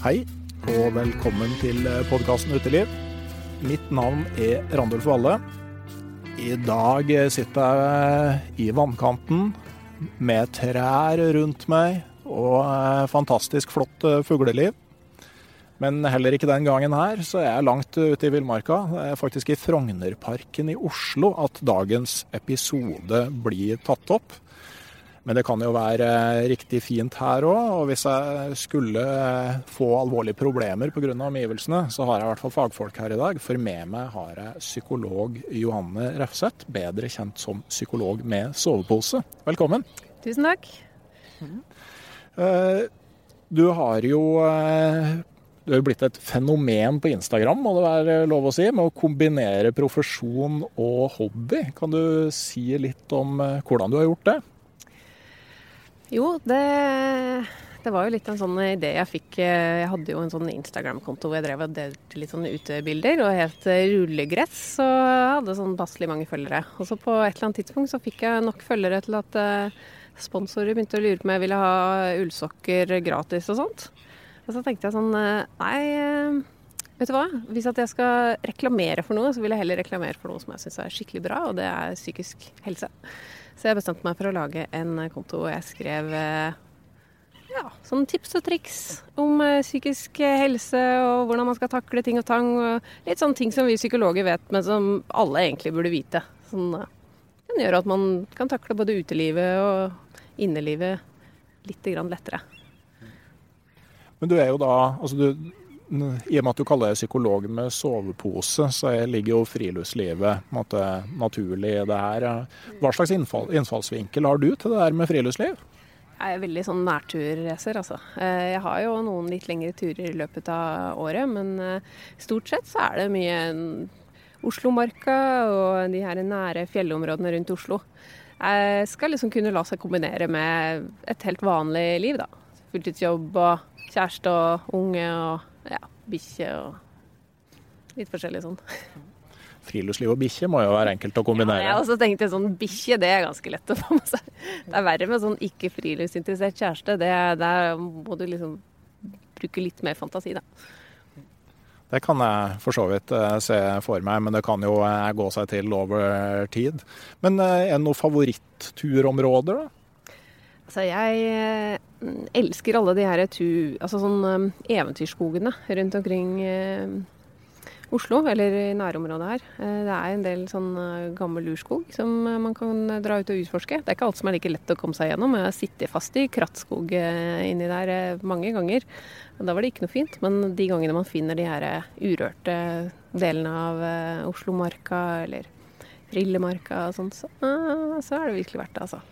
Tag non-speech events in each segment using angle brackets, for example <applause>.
Hei, og velkommen til podkasten Uteliv. Mitt navn er Randulf Valle. I dag sitter jeg i vannkanten med trær rundt meg og fantastisk flott fugleliv. Men heller ikke den gangen her, så er jeg langt ute i villmarka. Det er faktisk i Frognerparken i Oslo at dagens episode blir tatt opp. Men det kan jo være riktig fint her òg. Og hvis jeg skulle få alvorlige problemer pga. omgivelsene, så har jeg i hvert fall fagfolk her i dag. For med meg har jeg psykolog Johanne Refseth, bedre kjent som psykolog med sovepose. Velkommen. Tusen takk. Du har jo du har blitt et fenomen på Instagram, må det være lov å si, med å kombinere profesjon og hobby. Kan du si litt om hvordan du har gjort det? Jo, det, det, var jo litt en sånn idé jeg fikk. Jeg hadde jo en sånn Instagram-konto hvor jeg drev og delte litt sånne utebilder. Og helt rullegress, Og hadde sånn passelig mange følgere. Og så på et eller annet tidspunkt så fikk jeg nok følgere til at sponsorer begynte å lure på om jeg ville ha ullsokker gratis og sånt. Og så tenkte jeg sånn Nei, vet du hva. Hvis jeg skal reklamere for noe, så vil jeg heller reklamere for noe som jeg syns er skikkelig bra, og det er psykisk helse. Så jeg bestemte meg for å lage en konto og jeg skrev ja, sånn tips og triks om psykisk helse og hvordan man skal takle ting og tang. Og litt sånne ting som vi psykologer vet, men som alle egentlig burde vite. Sånn den gjør at man kan takle både utelivet og innelivet litt lettere. Men du er jo da altså du, I og med at du kaller deg psykolog med sovepose, så ligger jo friluftslivet måte, naturlig i det her. Hva slags innfall, innfallsvinkel har du til det der med friluftsliv? Jeg er veldig sånn nærturracer, altså. Jeg har jo noen litt lengre turer i løpet av året, men stort sett så er det mye Oslomarka og de her nære fjellområdene rundt Oslo. Jeg skal liksom kunne la seg kombinere med et helt vanlig liv, da. Fulltidsjobb og kjæreste og unge og ja, bikkje og litt forskjellig sånn. Friluftsliv og bikkje må jo være enkelt å kombinere. Ja, jeg også tenkte sånn bikkje, det er ganske lett å få med seg. Det er verre med sånn ikke friluftsinteressert kjæreste. Det, der må du liksom bruke litt mer fantasi, da. Det kan jeg for så vidt se for meg, men det kan jo gå seg til over tid. Men er det noen favoritturområder, da? Altså, jeg elsker alle de her tu, altså sånn um, eventyrskogene rundt omkring eh, Oslo, eller i nærområdet her. Eh, det er en del sånn eh, gammel urskog som eh, man kan dra ut og utforske. Det er ikke alt som er like lett å komme seg gjennom. Jeg har sittet fast i krattskog inni der mange ganger. Og da var det ikke noe fint. Men de gangene man finner de her urørte delene av Oslomarka eller Rillemarka og sånt, så, så er det virkelig verdt det, altså.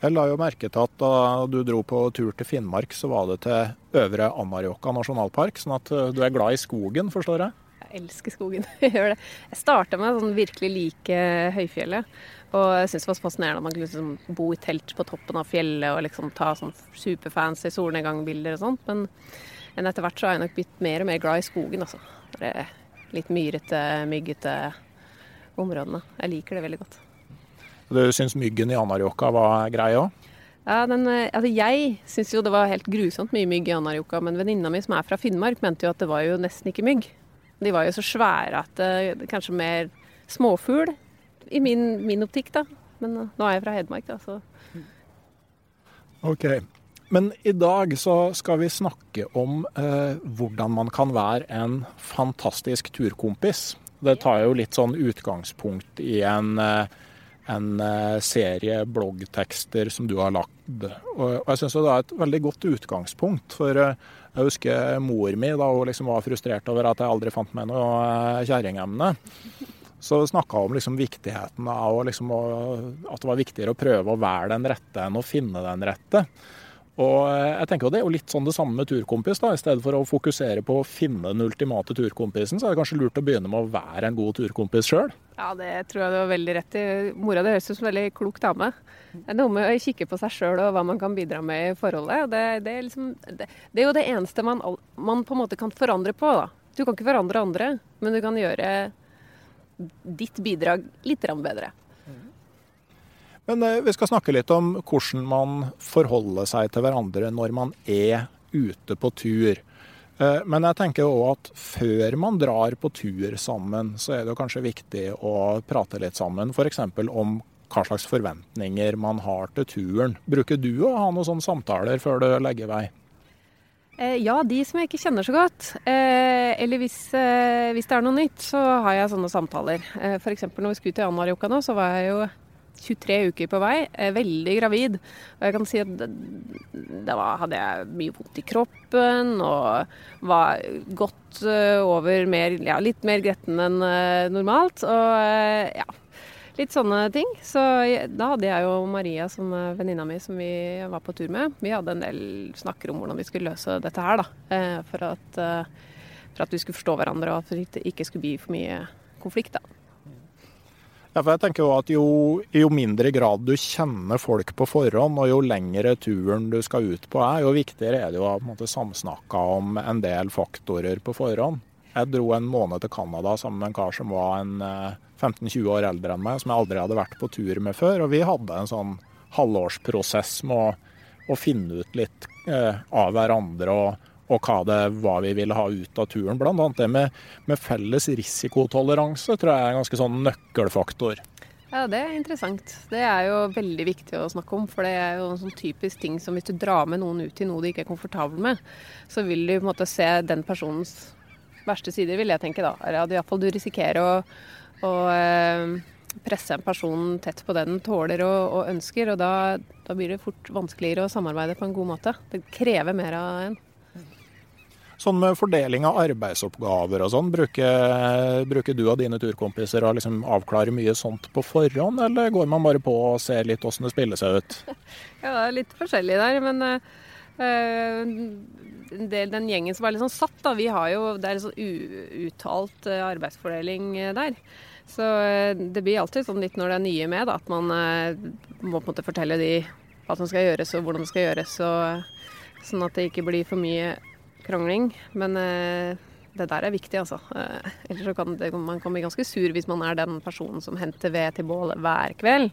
Jeg la jo merke til at da du dro på tur til Finnmark, så var det til Øvre Anárjohka nasjonalpark. Sånn at du er glad i skogen, forstår jeg? Jeg elsker skogen. <laughs> Jeg gjør det. Jeg starta med å sånn virkelig like høyfjellet. Og jeg syntes det var så fascinerende at man kunne liksom bo i telt på toppen av fjellet og liksom ta sånn superfancy solnedgangbilder og sånt. Men, men etter hvert så har jeg nok blitt mer og mer glad i skogen, altså. Det er litt myrete, myggete områdene. Jeg liker det veldig godt. Du syns myggen i Anárjohka var grei òg? Ja, den, eh, altså jeg syns jo det var helt grusomt mye mygg i Anárjohka, men venninna mi som er fra Finnmark, mente jo at det var jo nesten ikke mygg. De var jo så svære at det kanskje mer småfugl, i min, min, optikk, da. Men eh, nå er jeg fra Hedmark, da, så OK. Men i dag så skal vi snakke om eh, hvordan man kan være en fantastisk turkompis. Det tar jo litt sånn utgangspunkt i en eh, en eh, serie bloggtekster som du har lagd. Og jeg syns det er et veldig godt utgangspunkt. For eh, jeg husker mor mi da hun liksom var frustrert over at jeg aldri fant meg noe eh, kjerringemne. Så snakka hun om liksom viktigheten av liksom, at det var viktigere å prøve å være den rette enn å finne den rette. Og jeg tenker Det er jo litt sånn det samme med turkompis. da, I stedet for å fokusere på å finne den ultimate turkompisen, så er det kanskje lurt å begynne med å være en god turkompis sjøl. Ja, det tror jeg du har veldig rett i. Mora di høres ut som en veldig klok dame. Det er noe med å kikke på seg sjøl og hva man kan bidra med i forholdet. Det, det, er, liksom, det, det er, jo det eneste man, man, på en måte kan forandre på. da. Du kan ikke forandre andre, men du kan gjøre ditt bidrag litt bedre. Men eh, vi skal snakke litt om hvordan man forholder seg til hverandre når man er ute på tur. Eh, men jeg tenker òg at før man drar på tur sammen, så er det kanskje viktig å prate litt sammen. F.eks. om hva slags forventninger man har til turen. Bruker du å ha noen sånne samtaler før du legger vei? Eh, ja, de som jeg ikke kjenner så godt. Eller hvis, hvis det er noe nytt, så har jeg sånne samtaler. F.eks. når vi skulle til Anárjohka nå, så var jeg jo 23 uker på vei, veldig gravid. Og jeg kan si at da hadde jeg mye vondt i kroppen og var godt eh, over mer, ja, litt mer gretten enn eh, normalt. Og eh, ja, litt sånne ting. Så da hadde jeg jo Maria som venninna mi som vi var på tur med. Vi hadde en del snakker om hvordan vi skulle løse dette her, da. For at, for at vi skulle forstå hverandre og at det ikke skulle bli for mye konflikt, da. Ja, for jeg tenker jo at jo, jo, mindre grad du kjenner folk på forhånd, og jo lengre turen du skal ut på er, jo viktigere er det jo å på samsnakke om en del faktorer på forhånd. Jeg dro en måned til Canada sammen med en kar som var 15-20 eh, år eldre enn meg, som jeg aldri hadde vært på tur med før. Og vi hadde en sånn halvårsprosess med å, å finne ut litt eh, av hverandre. og og hva det hva vi ville ha ut av turen. Bl.a. det med, med, felles risikotoleranse tror jeg er en ganske sånn nøkkelfaktor. Ja, det er interessant. Det er jo veldig viktig å snakke om. For det er jo en sånn typisk ting som hvis du drar med noen ut i noe de ikke er komfortable med, så vil du på en måte se den personens verste sider, vil jeg tenke da. Eller at iallfall du risikerer å, å eh, presse en person tett på det den tåler og, og ønsker. Og da, da, blir det fort vanskeligere å samarbeide på en god måte. Det krever mer av en. Sånn med fordeling av arbeidsoppgaver og sånn, bruker, bruker, du og dine turkompiser å liksom avklare mye sånt på forhånd, eller går man bare på og ser litt åssen det spiller seg ut? <laughs> Ja, det er litt forskjellig der, men uh, del, den gjengen som er litt sånn satt, da, vi har jo Det er en sånn uuttalt uh, arbeidsfordeling uh, der. Så det blir alltid sånn litt når det er nye med, da, at man må på en måte fortelle de hva som skal gjøres og hvordan det skal gjøres. Og, sånn at det ikke blir for mye krangling. Men eh, det der er viktig, altså. Eh, ellers så kan det, man kan bli ganske sur hvis man er den personen som henter ved til bålet hver kveld.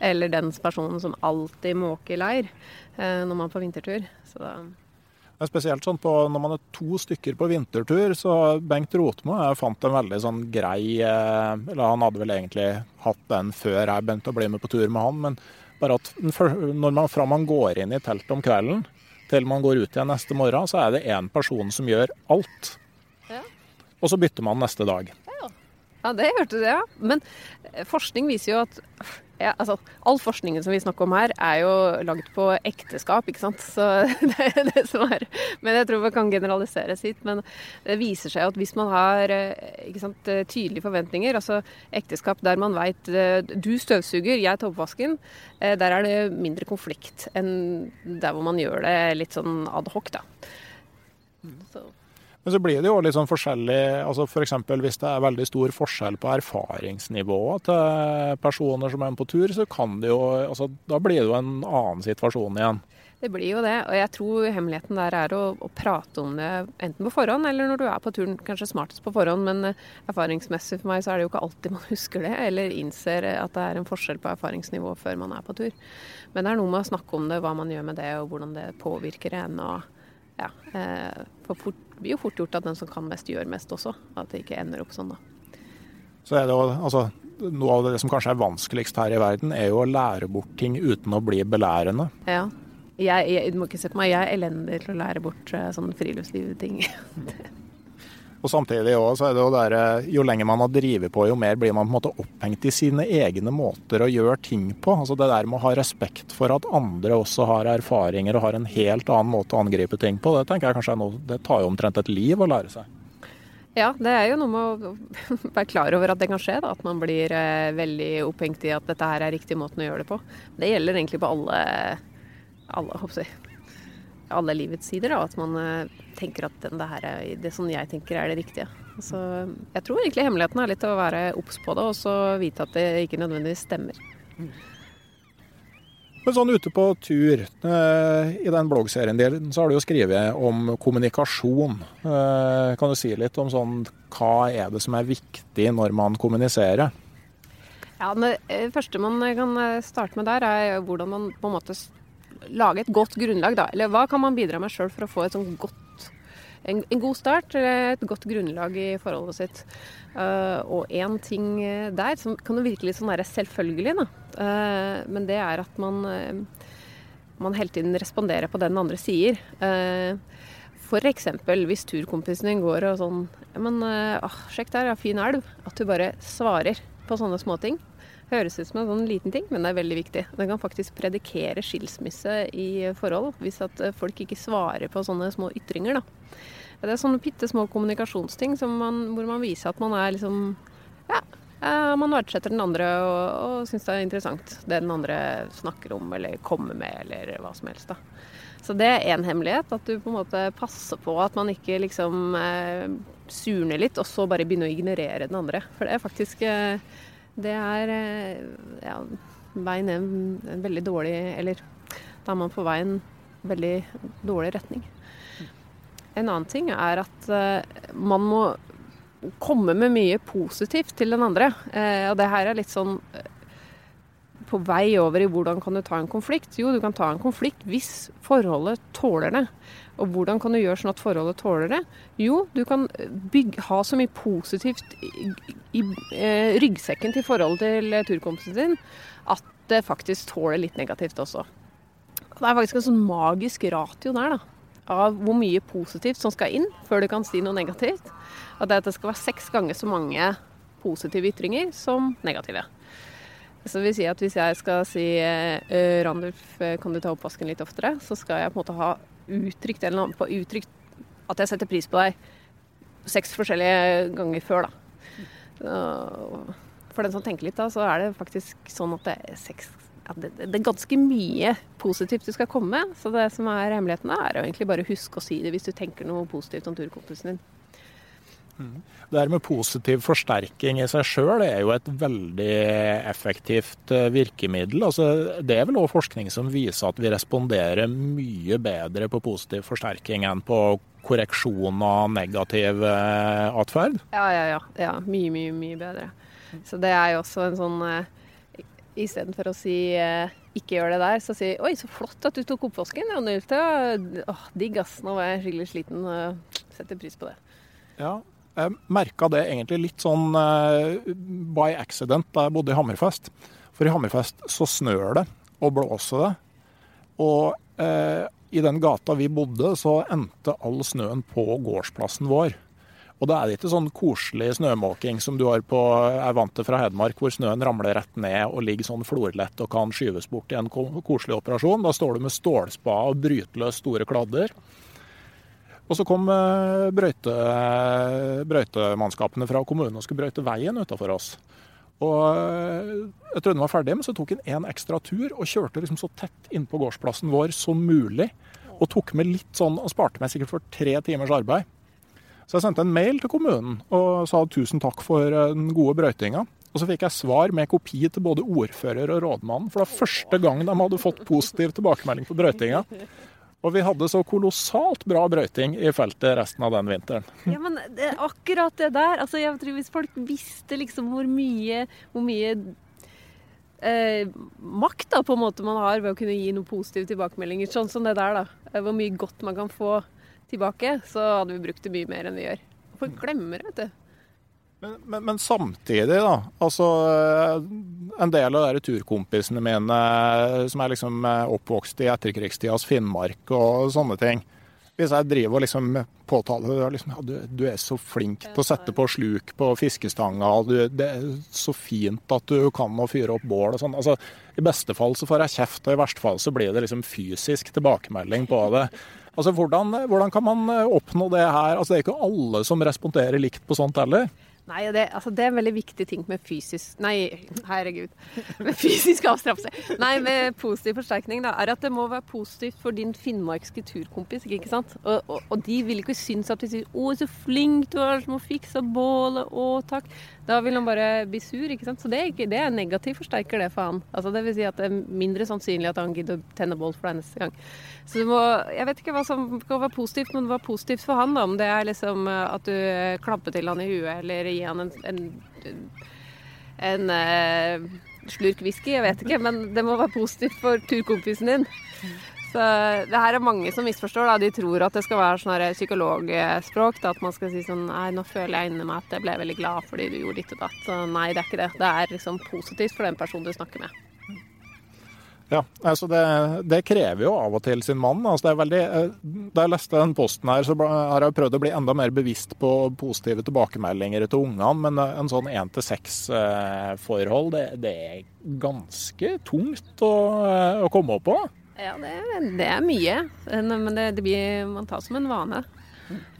Eller den personen som alltid måker leir eh, når man er på vintertur. Så da er spesielt sånn på, Når man er to stykker på vintertur, så Bengt Rotmo jeg fant en veldig sånn grei Eller han hadde vel egentlig hatt den før jeg begynte å bli med på tur med han, men Bare at når man, fra man går inn i teltet om kvelden til man går ut igjen neste morgen, så er det én person som gjør alt. Ja. Og så bytter man neste dag. Ja, det hørte du, ja. Men eh, forskning viser jo at ja, altså, All forskningen som vi snakker om her, er jo laget på ekteskap, ikke sant. Så <laughs> det er det som er Men jeg tror man kan generaliseres hit. Men det viser seg at hvis man har eh, ikke sant, eh, tydelige forventninger, altså ekteskap der man veit Du støvsuger, jeg tar oppvasken. Der er det mindre konflikt enn der hvor man gjør det litt sånn ad hoc, da. Så. Men så blir det jo litt sånn forskjellig altså F.eks. For hvis det er veldig stor forskjell på erfaringsnivået til personer som er på tur, så kan det jo altså, Da blir det jo en annen situasjon igjen. Det blir jo det, og jeg tror hemmeligheten der er å, å, prate om det enten på forhånd eller når du er på turen. Kanskje smartest på forhånd, men eh, erfaringsmessig for meg så er det jo ikke alltid man <laughs> husker det, eller innser at det er en forskjell på erfaringsnivå før man er på tur. Men det er noe med å snakke om det, hva man gjør med det, og hvordan det påvirker en. og ja, eh, for fort blir jo fort gjort at den som kan mest, gjør mest også. At det ikke ender opp sånn, da. Så er det jo, altså, Noe av det som kanskje er vanskeligst her i verden, er jo å lære bort ting uten å bli belærende. Ja. Jeg, jeg, du må ikke se på meg, jeg er elendig til å lære bort uh, sånne friluftslivting. <laughs> Og samtidig også, så er det jo der, jo lenger man har drevet på, jo mer blir man på en måte opphengt i sine egne måter å gjøre ting på. Altså Det der med å ha respekt for at andre også har erfaringer og har en helt annen måte å angripe ting på, det tenker jeg kanskje er noe, det tar jo omtrent et liv å lære seg. Ja, det er jo noe med å <laughs> være klar over at det kan skje. Da. At man blir eh, veldig opphengt i at dette her er riktig måten å gjøre det på. Det gjelder egentlig på alle, alle håper jeg, alle livets sider. Da, at man eh, tenker at den, det, her er, det som jeg tenker er det riktige. Så jeg tror egentlig hemmeligheten er litt å være obs på det, og så vite at det ikke nødvendigvis stemmer. Men sånn ute på tur, eh, i den bloggserien din, så har du jo skrevet om kommunikasjon. Eh, kan du si litt om sånn, hva er det som er viktig når man kommuniserer? Ja, Det første man kan starte med der, er hvordan man på en måte lage et godt grunnlag, da. Eller hva kan man bidra med sjøl for å få et sånn godt en, en, god start, eller et godt grunnlag i forholdet sitt. Uh, og én ting der som kan jo virke litt sånn selvfølgelig, da. Uh, men det er at man, uh, man hele tiden responderer på det den andre sier. F.eks. hvis turkompisen din går og sånn men, ah, 'Sjekk der, ja, fin elv.' At du bare svarer på sånne småting. Høres ut som en sånn liten ting, men det er veldig viktig. Den kan faktisk predikere skilsmisse i forhold, hvis at eh, folk ikke svarer på sånne små ytringer. Da. Det er sånne bitte små kommunikasjonsting man, hvor man viser at man er liksom Ja, man verdsetter den andre og, og syns det er interessant det den andre snakker om eller kommer med, eller hva som helst. da. Så det er én hemmelighet, at du på en måte passer på at man ikke liksom eh, surner litt, og så bare begynner å ignorere den andre. For det er faktisk eh, det er eh, ja, veien er en veldig dårlig Eller da er man på vei en veldig dårlig retning. En annen ting er at uh, man må komme med mye positivt til den andre. Uh, og det her er litt sånn på vei over i hvordan kan du ta en konflikt. Jo, du kan ta en konflikt hvis forholdet tåler det. Og hvordan kan du gjøre sånn at forholdet tåler det? Jo, du kan bygge, ha så mye positivt i, i eh, ryggsekken til forholdet til turkompisen din at det faktisk tåler litt negativt også. Det er faktisk en sånn magisk ratio der, da. Av hvor mye positivt som skal inn før du kan si noe negativt. At det, skal være seks ganger så mange positive ytringer som negative. Så vil si at hvis jeg skal si uh, Randulf, eh, kan du ta oppvasken litt oftere, så skal jeg på en måte ha uttrykt, eller på uttrykt at jeg setter pris på deg seks forskjellige ganger før, da. For den som tenker litt, da, så er det faktisk sånn at det er seks ja, det, det, er ganske mye positivt du skal komme med. Så det som er hemmeligheten, er å egentlig bare huske å si det hvis du tenker noe positivt om turkompisen din. Det her med positiv forsterking i seg sjøl er jo et veldig effektivt eh, virkemiddel. Altså, det er vel òg forskning som viser at vi responderer mye bedre på positiv forsterking enn på korreksjon av negativ eh, atferd? Ja, ja, ja, ja. Mye, mye, mye bedre. Så det er jo også en sånn eh, Istedenfor å si ikke gjør det der, så si oi, så flott at du tok oppvasken. Åh, digg ass, nå var jeg skikkelig sliten. Setter pris på det. Ja, jeg merka det egentlig litt sånn uh, by accident da jeg bodde i Hammerfest. For i Hammerfest så snør det og blåser det. Og eh, i den gata vi bodde, så endte all snøen på gårdsplassen vår. Og da er det ikke sånn koselig snømåking som du har på, er vant til fra Hedmark, hvor snøen ramler rett ned og ligger sånn florlett og kan skyves bort i en koselig operasjon. Da står du med stålspa og bryter løs store kladder. Og så kom eh, brøyte, brøytemannskapene fra kommunen og skulle brøyte veien utafor oss. Og eh, etter at den var ferdig, men så tok han en ekstra tur og kjørte liksom så tett innpå gårdsplassen vår som mulig. Og tok med litt sånn, og sparte meg sikkert for tre timers arbeid. Så jeg sendte en mail til kommunen og sa tusen takk for eh, den gode brøytinga. Og så fikk jeg svar med kopi til både ordfører og rådmannen, for det var første gang de hadde fått positiv tilbakemelding på brøytinga. Og vi hadde så kolossalt bra brøyting i feltet resten av den vinteren. Ja, men det, akkurat det der altså jeg tror Hvis folk visste liksom hvor mye, hvor mye eh, makt da, på en måte man har ved å kunne gi noen positive tilbakemeldinger, sånn som det der, da. Hvor mye godt man kan få tilbake, så hadde vi brukt det mye mer enn vi gjør. Folk glemmer det, vet du. Men, men, men, samtidig, da. Altså en del av de turkompisene mine som er liksom oppvokst i etterkrigstidas Finnmark og sånne ting. Hvis jeg driver og liksom påtaler liksom, ja, du, du, er så flink til å sette på sluk på fiskestanga, du, det er så fint at du kan å fyre opp bål og sånn. Altså, I beste fall så får jeg kjeft, og i verste fall så blir det liksom fysisk tilbakemelding på det. Altså, hvordan, hvordan, kan man eh, oppnå det her? Altså, det er ikke alle som responderer likt på sånt heller. Nei, det, altså, det, er en veldig viktig ting med fysisk Nei, herregud. Med fysisk avstraffelse. Nei, med positiv forsterkning, da, er at det må være positivt for din finnmarkske turkompis. ikke sant? Og, og, og de vil ikke synes at vi sier 'Å, så flink du er som å fikse bålet', 'Å, takk'. Da vil han bare bli sur. ikke sant? Så det er, ikke, det er negativt, forsterker, det for han. Altså, det vil si at det er mindre sannsynlig at han gidder å tenne bål for deg neste gang. Så må, Jeg vet ikke hva som kan være positivt, men det var positivt for han. da, Om det er liksom at du klapper til han i huet eller gir han en, en, en uh, slurk whisky, jeg vet ikke. Men det må være positivt for turkompisen din. Så det her er mange som misforstår. da, De tror at det skal være sånn psykologspråk. Da, at man skal si sånn Nei, nå føler jeg inni meg at jeg ble veldig glad fordi du gjorde ditt og datt. Så nei, det er ikke det. Det er liksom positivt for den personen du snakker med. Ja, altså det, det, krever jo av og til sin mann. Altså det er veldig, eh, da jeg leste den posten her, så har jeg prøvd å bli enda mer bevisst på positive tilbakemeldinger til ungene. Men eh, en sånn én-til-seks-forhold, det, det, er ganske tungt å, å komme opp på. Ja, det, det er mye. Men det, blir, man tar som en vane.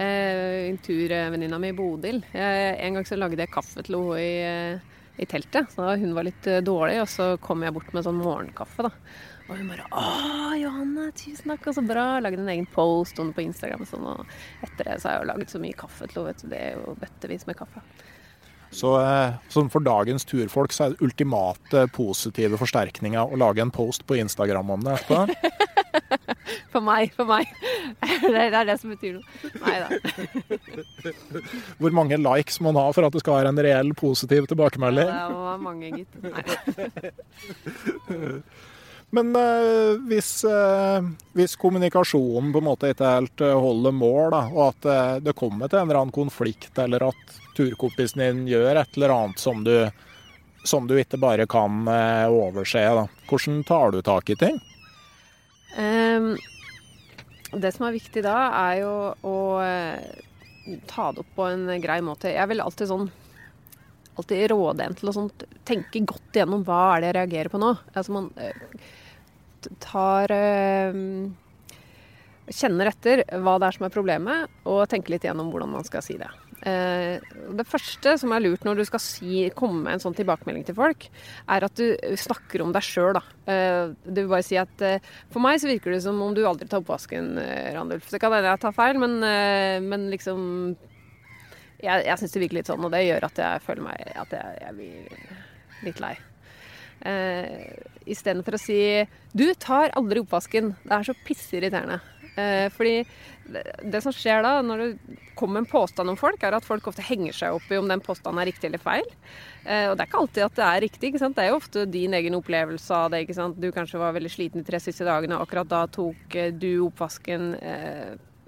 Eh, en turvenninna mi, Bodil. En gang så lagde jeg kaffe til henne i i teltet. Så hun var litt eh, dårlig, og så kom jeg bort med sånn morgenkaffe. da. Og hun bare 'Å, Johanne, tusen takk, og så bra'. Lagde en egen post på Instagram. Og sånn, og etter det så har jeg jo laget så mye kaffe til henne. Det er jo bøttevis med kaffe. Så sånn for dagens turfolk så er det ultimate positive forsterkninga å lage en post på Instagram om det etterpå? <laughs> for meg, for meg. <laughs> Det er det som betyr noe. Nei da. <laughs> Hvor mange likes må man ha for at det skal være en reell positiv tilbakemelding? Ja, det være mange, gitt. Men eh, hvis, eh, hvis, kommunikasjonen på en måte ikke helt holder mål, da, og at det kommer til en eller annen konflikt, eller at turkompisen din gjør et eller annet som du, som du ikke bare kan overse, da. hvordan tar du tak i ting? Um, det som er viktig da, er jo å uh, ta det opp på en grei måte. Jeg vil alltid sånn alltid råde en til å sånt, tenke godt igjennom hva er det jeg reagerer på nå. Altså man uh, tar Kjenner etter hva det er som er problemet, og tenker litt igjennom hvordan man skal si det. Eh, det første som er lurt når du skal si, komme med en sånn tilbakemelding til folk, er at du snakker om deg sjøl. Eh, du vil bare si at eh, For meg så virker det som om du aldri tar oppvasken, Randulf. Det kan hende jeg tar feil, men, men liksom Jeg, jeg syns det virker litt sånn, og det gjør at jeg føler meg At jeg, jeg blir litt lei. Istedenfor å si 'du tar aldri oppvasken'. Det er så pisseirriterende. Uh, fordi det, som skjer da, når det kommer en påstand om folk, er at folk ofte henger seg opp i om den påstanden er riktig eller feil. Uh, og det er ikke alltid at det er riktig. Det er jo ofte din egen opplevelse av det. Du kanskje var veldig sliten de tre siste dagene, akkurat da tok du oppvasken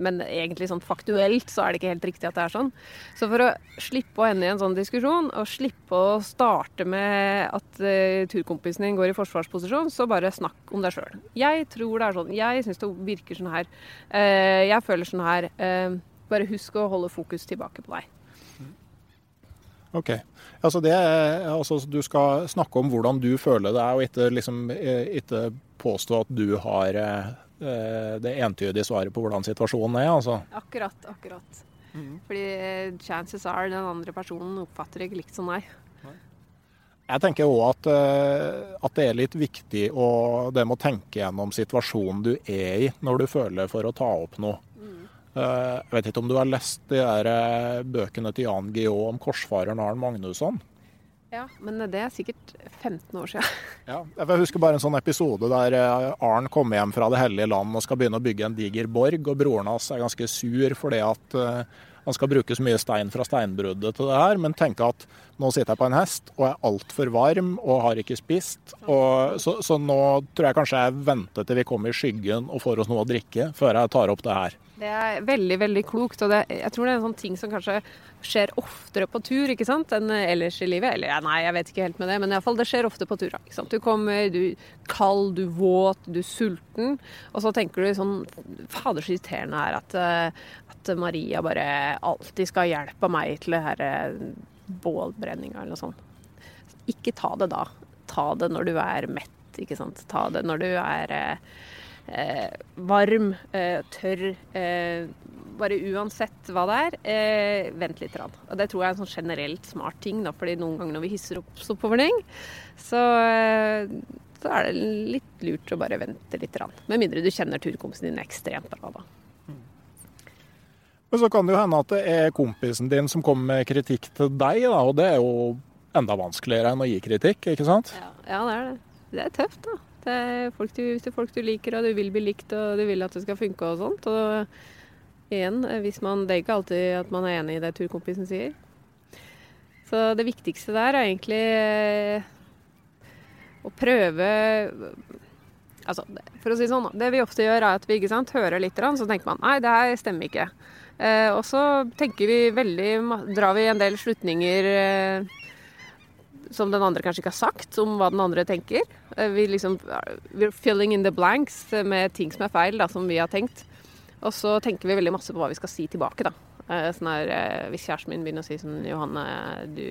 men egentlig sånn faktuelt så er det ikke helt riktig at det er sånn. Så for å slippe å ende i en sånn diskusjon, og slippe å starte med at uh, turkompisen din går i forsvarsposisjon, så bare snakk om deg sjøl. Jeg tror det er sånn. Jeg syns det virker sånn her. Uh, jeg føler sånn her. Uh, bare husk å holde fokus tilbake på deg. Ok. Altså det, altså du skal snakke om hvordan du føler deg, og ikke, liksom, ikke påstå at du har det entydige svaret på hvordan situasjonen er. Altså. Akkurat, akkurat. Mm. Fordi eh, chances are den andre personen oppfatter ikke likt som deg. Jeg tenker òg at, eh, at, det er litt viktig å, det med å tenke gjennom situasjonen du er i når du føler for å ta opp noe. Mm. Jeg vet ikke om du har lest de der bøkene til Jan Guillaud om korsfareren Arn Magnusson? Ja, men det er sikkert 15 år siden. <laughs> Ja, jeg husker bare en sånn episode der eh, Arn kommer hjem fra Det hellige land og skal begynne å bygge en diger borg, og broren hans er ganske sur fordi at uh, han skal bruke så mye stein fra steinbruddet til det her, men tenke at nå sitter jeg på en hest og er altfor varm og har ikke spist. Og, så, så, nå tror jeg kanskje jeg venter til vi kommer i skyggen og får oss noe å drikke, før jeg tar opp det her. Det er veldig, veldig klokt. Og det, jeg tror det er en sånn ting som kanskje skjer oftere på tur ikke sant, enn ellers i livet. Eller nei, jeg vet ikke helt med det, men iallfall det skjer ofte på tur. Ikke sant? Du kommer, du er kald, du er våt, du er sulten. Og så tenker du sånn Fader, så irriterende er at, eh, at Maria bare alltid skal hjelpe meg til det her eh, bålbrenninga eller noe sånt. Ikke ta det da. Ta det når du er mett, ikke sant. Ta det når du er eh, varm, eh, tørr. Eh, bare uansett hva det er, eh, vent litt. Rann. Og det tror jeg er en sånn generelt smart ting, da, fordi noen ganger når vi hisser opp ting, så, eh, så, er det litt lurt å bare vente litt. Rann. Med mindre du kjenner turkompisen din ekstremt bra, da. Men så kan det jo hende at det er kompisen din som kommer med kritikk til deg, da, og det er jo enda vanskeligere enn å gi kritikk, ikke sant? Ja, ja det er det. Det er tøft, da. Det er folk du, hvis det er folk du liker, og du vil bli likt, og du vil at det skal funke og sånt. Og igjen, hvis man, det er ikke alltid at man er enig i det turkompisen sier. Så det viktigste der er egentlig eh, å prøve Altså, for å si sånn, det vi ofte gjør, er at vi ikke sant, hører litt, så tenker man nei, det her stemmer ikke. Eh, og så tenker vi veldig Drar vi en del slutninger eh, som den andre kanskje ikke har sagt, om hva den andre tenker. Eh, vi liksom We're filling in the blanks med ting som er feil, da, som vi har tenkt. Og så tenker vi veldig masse på hva vi skal si tilbake, da. Eh, sånn her, eh, hvis kjæresten min begynner å si sånn Johanne, du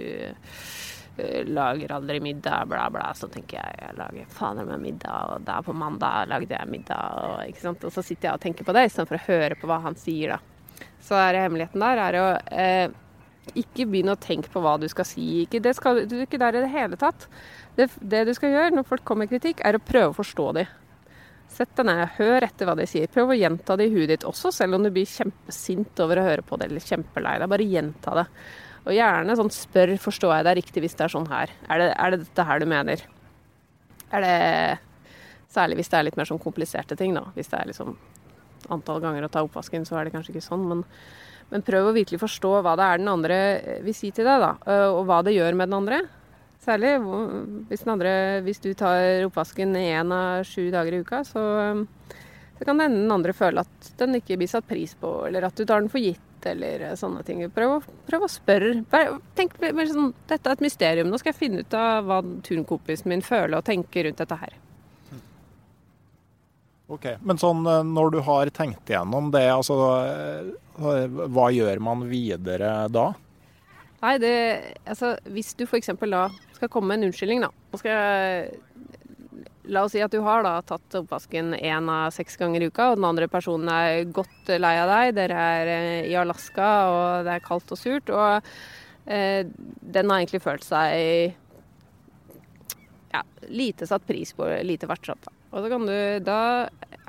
lager aldri middag, bla, bla, så tenker jeg jeg lager fader meg middag, og da på mandag lagde jeg middag, og, ikke sant? og så sitter jeg og tenker på det istedenfor å høre på hva han sier, da. Så er hemmeligheten der er å eh, ikke begynn å tenke på hva du skal si. Ikke, det skal, du ikke der i det hele tatt. Det, det, du skal gjøre når folk kommer med kritikk, er å prøve å forstå dem. Sett deg ned, hør etter hva de sier. Prøv å gjenta det i huet ditt også, selv om du blir kjempesint over å høre på det eller kjempelei deg. Bare gjenta det. Og gjerne sånn spør forstår jeg deg riktig hvis det er sånn her. Er det, er det dette her du mener? Er det Særlig hvis det er litt mer sånn kompliserte ting, da. Hvis det er liksom antall ganger å ta oppvasken, så er det kanskje ikke sånn. Men men prøv å virkelig forstå hva det er den andre eh, vil si til deg, da. Eh, og hva det gjør med den andre. Særlig hvis, den andre, hvis du tar oppvasken én av sju dager i uka, så, eh, så kan den andre føle at den ikke blir satt pris på, eller at du tar den for gitt, eller sånne ting. Prøv, prøv å spørre. Tenk sånn, Dette er et mysterium. Nå skal jeg finne ut av hva turnkompisen min føler og tenker rundt dette her. Ok, Men sånn når du har tenkt igjennom det, altså hva gjør man videre da? Nei, det, altså, Hvis du f.eks. da skal komme med en unnskyldning, da, og skal La oss si at du har da tatt oppvasken én av seks ganger i uka, og den andre personen er godt lei av deg. Dere er eh, i Alaska, og det er kaldt og surt. Og eh, den har egentlig følt seg ja, lite satt pris på, lite verdsatt. Og du, da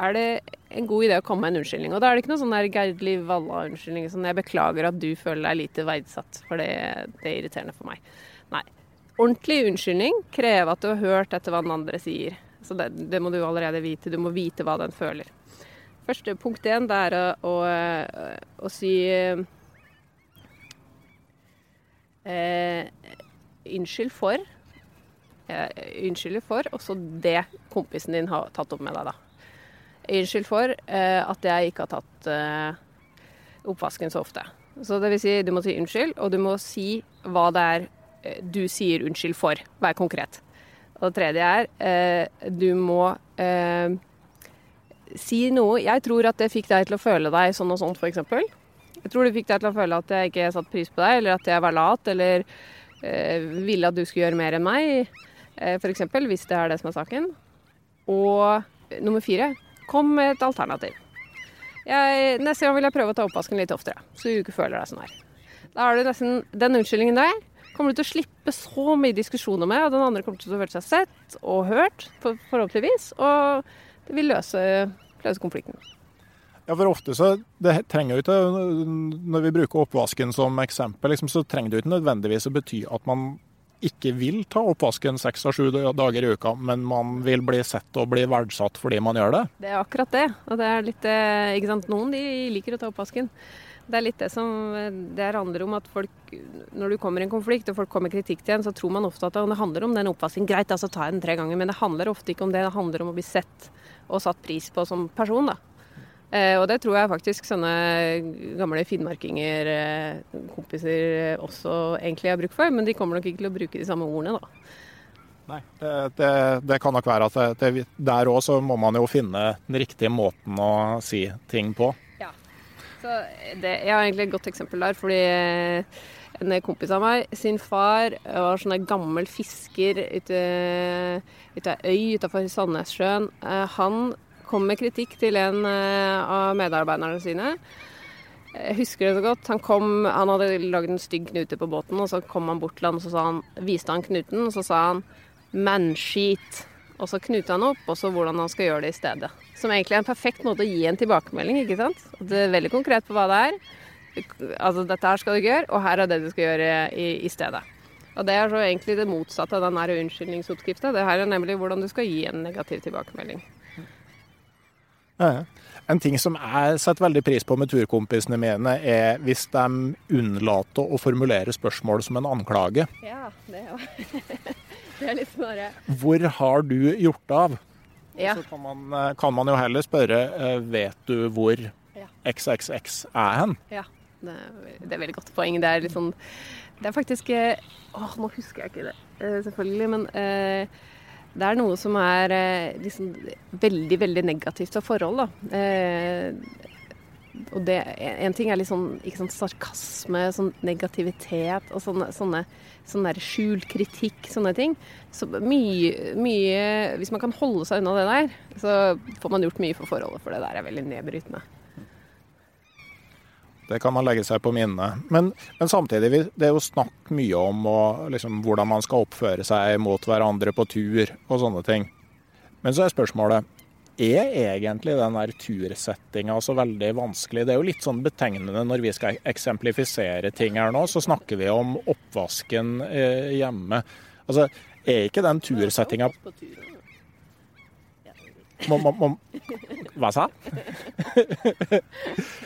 er det en god idé å komme med en unnskyldning. Og da er det ikke noe sånn der Gerdli Valla-unnskyldning sånn 'jeg beklager at du føler deg lite verdsatt', for det, det, er irriterende for meg. Nei. Ordentlig unnskyldning krever at du har hørt etter hva den andre sier. Så det, det må du allerede vite. Du må vite hva den føler. Første punkt én det er å, å, å si eh, unnskyld for. Eh, unnskylder for, og så det kompisen din har tatt opp med deg, da. Unnskyld for eh, at jeg ikke har tatt eh, oppvasken så ofte. Så det vil si, du må si unnskyld, og du må si hva det er eh, du sier unnskyld for. Vær konkret. Og det tredje er eh, du må eh, si noe Jeg tror at det fikk deg til å føle deg sånn og sånn, f.eks. Jeg tror det fikk deg til å føle at jeg ikke satte pris på deg, eller at jeg var lat, eller eh, ville at du skulle gjøre mer enn meg, f.eks. Hvis det er det som er saken. Og nummer fire kom med et alternativ. Jeg, neste gang vil jeg prøve å ta oppvasken litt oftere, så du ikke føler deg sånn her. Da har du nesten den unnskyldningen der. Kommer du til å slippe så mye diskusjoner med, og den andre kommer til å føle seg sett og hørt, for, forhåpentligvis. Og det vil løse, løse konflikten. Ja, for ofte så det trenger jo ikke, Når vi bruker oppvasken som eksempel, liksom, så trenger det jo ikke nødvendigvis å bety at man ikke vil ta oppvasken seks av sju dager i uka, men man vil bli sett og bli verdsatt fordi man gjør det? Det er akkurat det. Og det er litt, eh, ikke sant? Noen de liker å ta oppvasken. Det er litt det som det handler om at folk Når du kommer i en konflikt og folk kommer med kritikk til en, så tror man ofte at det handler om den oppvasken. Greit, da så tar jeg den tre ganger, men det handler ofte ikke om det. Det handler om å bli sett og satt pris på som person, da. Eh, og det tror jeg faktisk sånne gamle finnmarkinger, eh, kompiser, også egentlig har bruk for. Men de kommer nok ikke til å bruke de samme ordene, da. Nei, det, det, det kan nok være at det, der òg så må man jo finne den riktige måten å si ting på. Ja. Så jeg har egentlig et godt eksempel der, fordi eh, en kompis av meg, sin far var sånn gammel fisker ute, ute av øy utafor Sandnessjøen. Han kom med kritikk til en eh, av medarbeiderne sine. Jeg husker det så godt. Han, kom, han hadde lagd en stygg knute på båten, og så kom han bort til ham og så han, viste han knuten, og så sa han 'manskit'. Og så knuta han opp, og så hvordan han skal gjøre det i stedet. Som egentlig er en perfekt måte å gi en tilbakemelding, ikke sant. Det er veldig konkret på hva det er. Altså dette her skal du ikke gjøre, og her er det du skal gjøre i, i stedet. Og det er så egentlig det motsatte av den unnskyldningsoppskrifta. Det her er nemlig hvordan du skal gi en negativ tilbakemelding. En ting som jeg setter veldig pris på med turkompisene mine, er hvis de unnlater å formulere spørsmål som en anklage. Ja, det, er, <laughs> det er litt snarere. Hvor har du gjort av? Ja. Så kan man, kan man, jo heller spørre eh, vet du hvor XXX er hen? Ja, det er, det er veldig godt poeng. Det er litt sånn Det er faktisk Åh, Å, nå husker jeg ikke det, eh, selvfølgelig, men eh, det er noe som er eh, liksom veldig, veldig negativt av forhold, da. Eh, og det, en ting er litt sånn, sånn sarkasme, sånn negativitet og sånne, sånne, sånne skjult kritikk, sånne ting. Så mye, mye Hvis man kan holde seg unna det der, så får man gjort mye for forholdet, for det der er veldig nedbrytende. Det kan man legge seg på minnet. Men, men, samtidig, det er jo snakk mye om og, liksom, hvordan man skal oppføre seg mot hverandre på tur og sånne ting. Men så er spørsmålet er egentlig den der tursettinga så veldig vanskelig? Det er jo litt sånn betegnende når vi skal eksemplifisere ting her nå, så snakker vi om oppvasken eh, hjemme. Altså, er ikke den tursettinga må, må, må, hva sa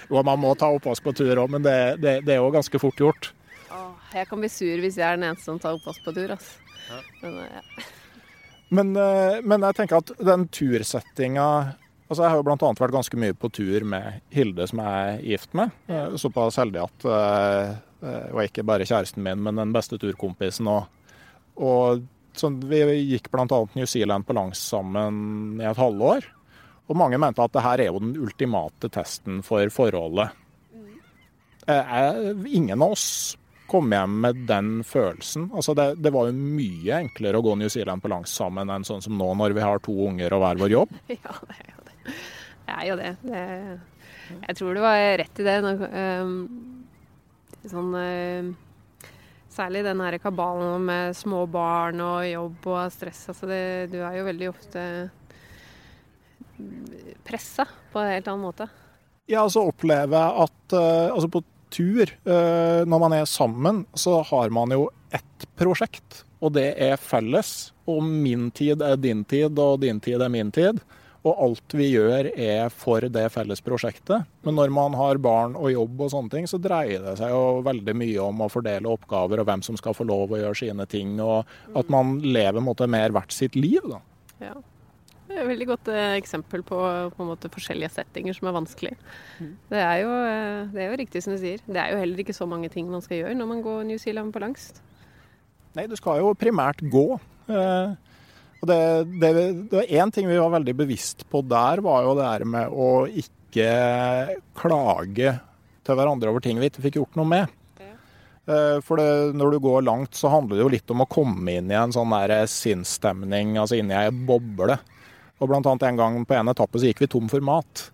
Jo, <laughs> man må ta oppvask på tur òg, men det, det, det er jo ganske fort gjort. Åh, jeg kan bli sur hvis jeg er den eneste som tar oppvask på tur. Altså. Ja. Men, ja. men, eh, men, jeg tenker at den tursettinga altså Jeg har jo bl.a. vært ganske mye på tur med Hilde, som jeg er gift med. Eh, såpass heldig at uh, var ikke bare kjæresten min, men den beste turkompisen. Og, og sånn, vi gikk bl.a. New Zealand på langs sammen i et halvår. Og mange mente at det her er jo den ultimate testen for forholdet. Mm. Ingen av oss kom hjem med den følelsen. Altså det, det, var jo mye enklere å gå New Zealand på langs sammen enn sånn som nå, når vi har to unger og hver vår jobb. <laughs> Ja, det er jo det. Det er jo det. det jeg tror du var rett i det. Um, sånn Særlig den her kabalen med små barn og jobb og stress. Altså det, du er jo veldig ofte pressa på en helt annen måte. Ja, altså oppleve at uh, altså på tur, uh, når man er sammen, så har man jo ett prosjekt. Og det er felles. Og min tid er din tid, og din tid er min tid. Og alt vi gjør er for det felles prosjektet. Men når man har barn og jobb og sånne ting, så dreier det seg jo veldig mye om å fordele oppgaver og hvem som skal få lov å gjøre sine ting. Og at man lever måte, mer hvert sitt liv, da. Ja. Det er et veldig godt eh, eksempel på, på en måte, forskjellige settinger som er vanskelig. Det er, jo, eh, det er jo riktig som du sier. Det er jo heller ikke så mange ting man skal gjøre når man går New Zealand på langst. Nei, du skal jo primært gå. Eh, og det, det, det var én ting vi var veldig bevisst på der, var jo det her med å ikke klage til hverandre over ting vi ikke fikk gjort noe med. Eh, For det, når du går langt, så handler det jo litt om å komme inn i en sånn der sinnsstemning, altså inn i ei boble. Og blant annet en gang på en etappe så gikk vi tom for mat.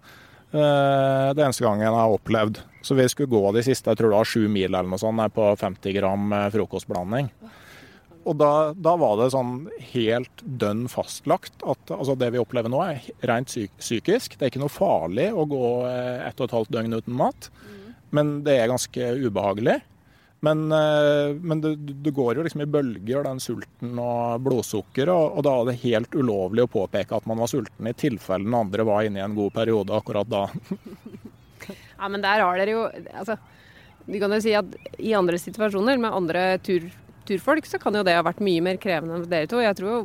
Eh, Det eneste gangen jeg har opplevd. Så vi skulle gå de siste jeg tror det var sju mil eller noe sånt, på 50 gram eh, frokostblanding. Og da, da var det sånn helt dønn fastlagt at altså det vi opplever nå er rent psyk psykisk. Det er ikke noe farlig å gå eh, ett og et halvt døgn uten mat, men det er ganske ubehagelig. Men, eh, men det, det går jo liksom i bølger, den sulten og blodsukker, og, og da er det helt ulovlig å påpeke at man var sulten i tilfelle den andre var inne i en god periode akkurat da. <laughs> Ja, men der har dere jo altså, Du kan jo si at i andre situasjoner med andre tur, turfolk, så kan jo det ha vært mye mer krevende enn for dere to. Jeg tror jo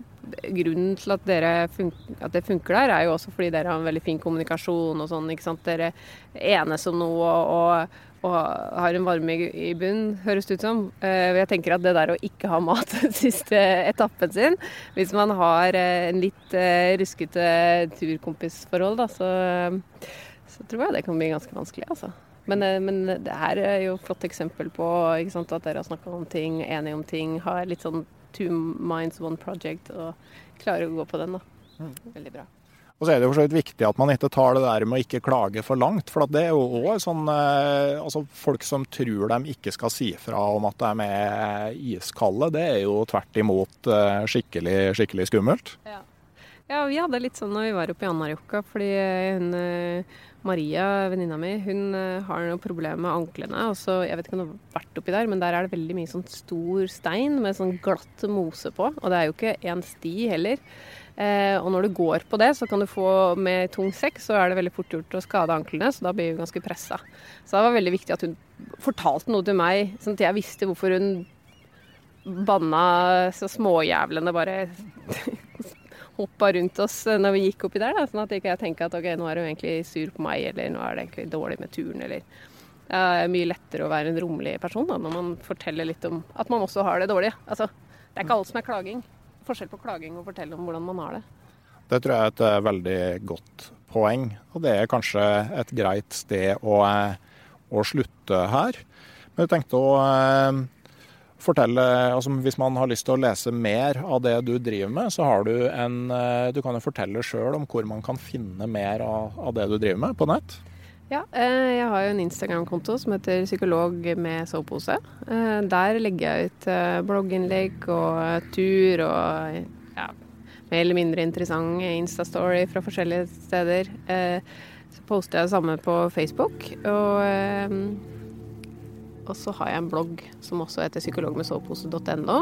grunnen til at, at det funker der, er jo også fordi dere har en veldig fin kommunikasjon og sånn. ikke sant? Dere enes om noe og, og har en varme i, bunn, høres det ut som. Eh, jeg tenker at det der å ikke ha mat <laughs> siste etappen sin, hvis man har eh, en litt eh, ruskete turkompisforhold, da, så, så tror jeg det kan bli ganske vanskelig, altså. Men, eh, men det her er jo et flott eksempel på ikke sant, at dere har snakka om ting, enige om ting, har litt sånn two minds, one project, og klarer å gå på den, da. Veldig bra. Og så er det jo for så vidt viktig at man ikke tar det der med å ikke klage for langt. For at det er jo òg sånn eh, Altså folk som tror de ikke skal si fra om at de er iskalde, det er jo tvert imot eh, skikkelig, skikkelig skummelt. Ja. ja, vi hadde litt sånn når vi var oppe i Anárjohka, fordi hun Maria, venninna mi, hun eh, har noe problem med anklene. Og så, jeg vet ikke om du har vært oppi der, men der er det veldig mye sånn stor stein med sånn glatt mose på. Og det er jo ikke én sti heller. Eh, og når du går på det, så kan du få med tung sekk, så er det veldig fort gjort å skade anklene, så da blir hun ganske pressa. Så det var veldig viktig at hun fortalte noe til meg, sånn at jeg visste hvorfor hun banna så småjævlene bare hoppa rundt oss når vi gikk oppi der. Da, sånn at ikke jeg tenker at ok, nå er hun egentlig sur på meg, eller nå er det egentlig dårlig med turen, eller Det er mye lettere å være en rommelig person da, når man forteller litt om at man også har det dårlig. Altså, det er ikke alt som er klaging. Forskjell på klaging og fortelle om hvordan man har det. Det tror jeg er et eh, veldig godt poeng, og det er kanskje et greit sted å, eh, å slutte her. Men jeg tenkte å eh, fortelle altså Hvis man har lyst til å lese mer av det du driver med, så har du en eh, Du kan jo fortelle sjøl om hvor man kan finne mer av, av det du driver med på nett. Ja, eh, jeg har jo en Instagram-konto som heter Psykolog med sovepose. Eh, Der legger jeg ut blogginnlegg og tur og ja, mer eller mindre interessant Insta-story fra forskjellige steder. Så poster jeg det samme på Facebook. Og, og så har jeg en blogg som også heter psykologmedsovepose.no.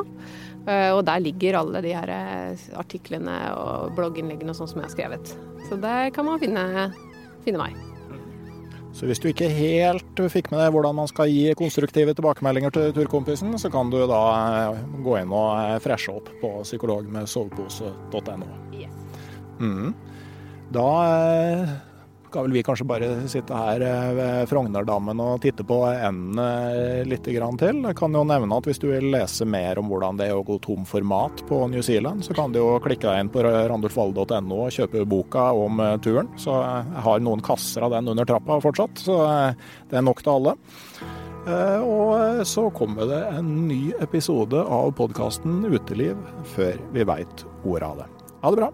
Eh, Og der ligger alle de her eh, artiklene og blogginnleggene og sånn som jeg har skrevet. Så der kan man finne, finne meg. Så hvis du ikke helt fikk med deg hvordan man skal gi konstruktive tilbakemeldinger til turkompisen, så kan du da eh, gå inn og freshe opp på psykologmedsovepose.no. Mm. Da skal vel vi kanskje bare sitte her eh, ved Frognerdammen og titte på endene litt til. Jeg kan jo nevne at hvis du vil lese mer om hvordan det er å gå tom for mat på New Zealand, så kan du jo klikke deg inn på randulfvalle.no og kjøpe boka om eh, turen. Så jeg har noen kasser av den under trappa fortsatt, så eh, det er nok til alle. Eh, Og så kommer det en ny episode av podkasten Uteliv før vi veit ordet av det. Ha det bra.